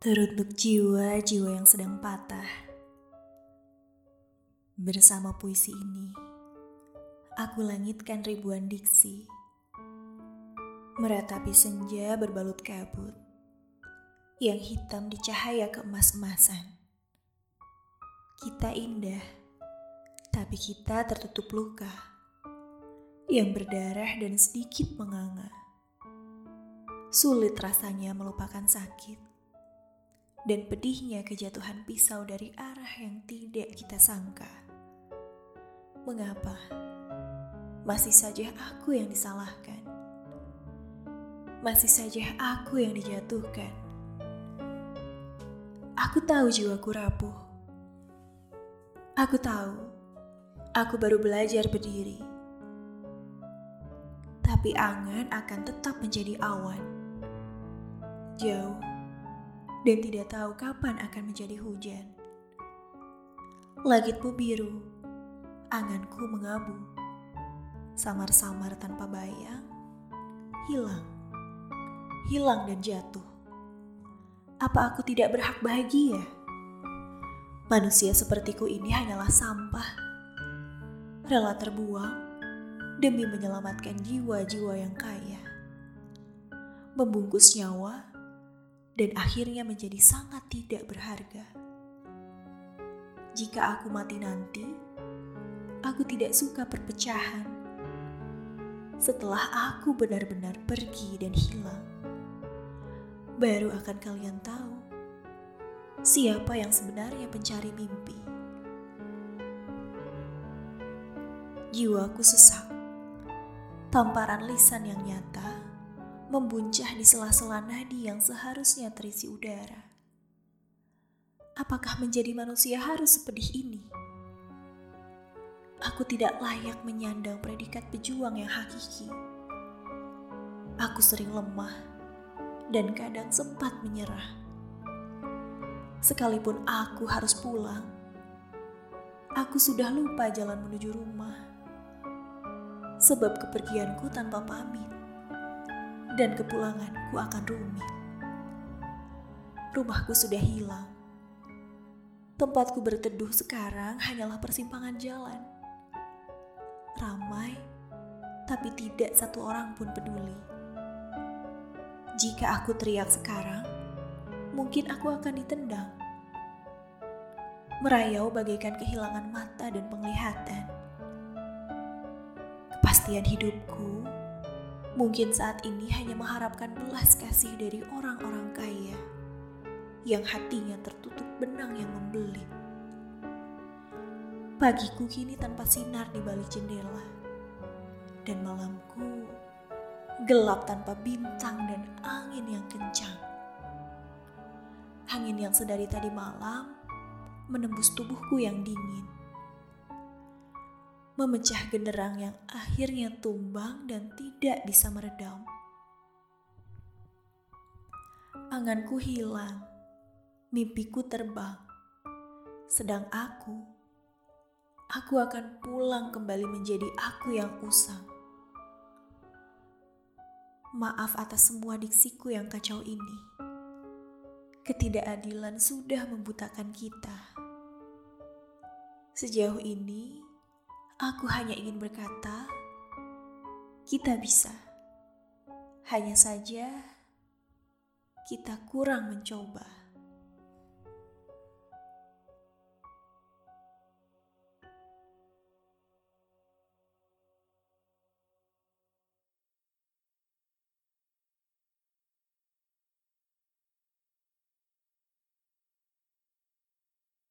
Teruntuk jiwa-jiwa yang sedang patah. Bersama puisi ini, aku langitkan ribuan diksi. Meratapi senja berbalut kabut, yang hitam di cahaya keemas-emasan. Kita indah, tapi kita tertutup luka, yang berdarah dan sedikit menganga. Sulit rasanya melupakan sakit dan pedihnya kejatuhan pisau dari arah yang tidak kita sangka. Mengapa masih saja aku yang disalahkan? Masih saja aku yang dijatuhkan. Aku tahu jiwaku rapuh. Aku tahu aku baru belajar berdiri. Tapi angan akan tetap menjadi awan. Jauh dan tidak tahu kapan akan menjadi hujan. Langitmu biru, anganku mengabu, samar-samar tanpa bayang, hilang, hilang dan jatuh. Apa aku tidak berhak bahagia? Manusia sepertiku ini hanyalah sampah, rela terbuang demi menyelamatkan jiwa-jiwa yang kaya, membungkus nyawa dan akhirnya menjadi sangat tidak berharga. Jika aku mati nanti, aku tidak suka perpecahan. Setelah aku benar-benar pergi dan hilang, baru akan kalian tahu siapa yang sebenarnya pencari mimpi. Jiwaku sesak, tamparan lisan yang nyata membuncah di sela-sela nadi yang seharusnya terisi udara. Apakah menjadi manusia harus sepedih ini? Aku tidak layak menyandang predikat pejuang yang hakiki. Aku sering lemah dan kadang sempat menyerah. Sekalipun aku harus pulang, aku sudah lupa jalan menuju rumah. Sebab kepergianku tanpa pamit dan kepulanganku akan rumit. Rumahku sudah hilang. Tempatku berteduh sekarang hanyalah persimpangan jalan. Ramai, tapi tidak satu orang pun peduli. Jika aku teriak sekarang, mungkin aku akan ditendang. Merayau bagaikan kehilangan mata dan penglihatan. Kepastian hidupku mungkin saat ini hanya mengharapkan belas kasih dari orang-orang kaya yang hatinya tertutup benang yang membelit. Pagiku kini tanpa sinar di balik jendela, dan malamku gelap tanpa bintang dan angin yang kencang. Angin yang sedari tadi malam menembus tubuhku yang dingin memecah genderang yang akhirnya tumbang dan tidak bisa meredam. Anganku hilang, mimpiku terbang, sedang aku, aku akan pulang kembali menjadi aku yang usang. Maaf atas semua diksiku yang kacau ini. Ketidakadilan sudah membutakan kita. Sejauh ini, Aku hanya ingin berkata, kita bisa. Hanya saja kita kurang mencoba.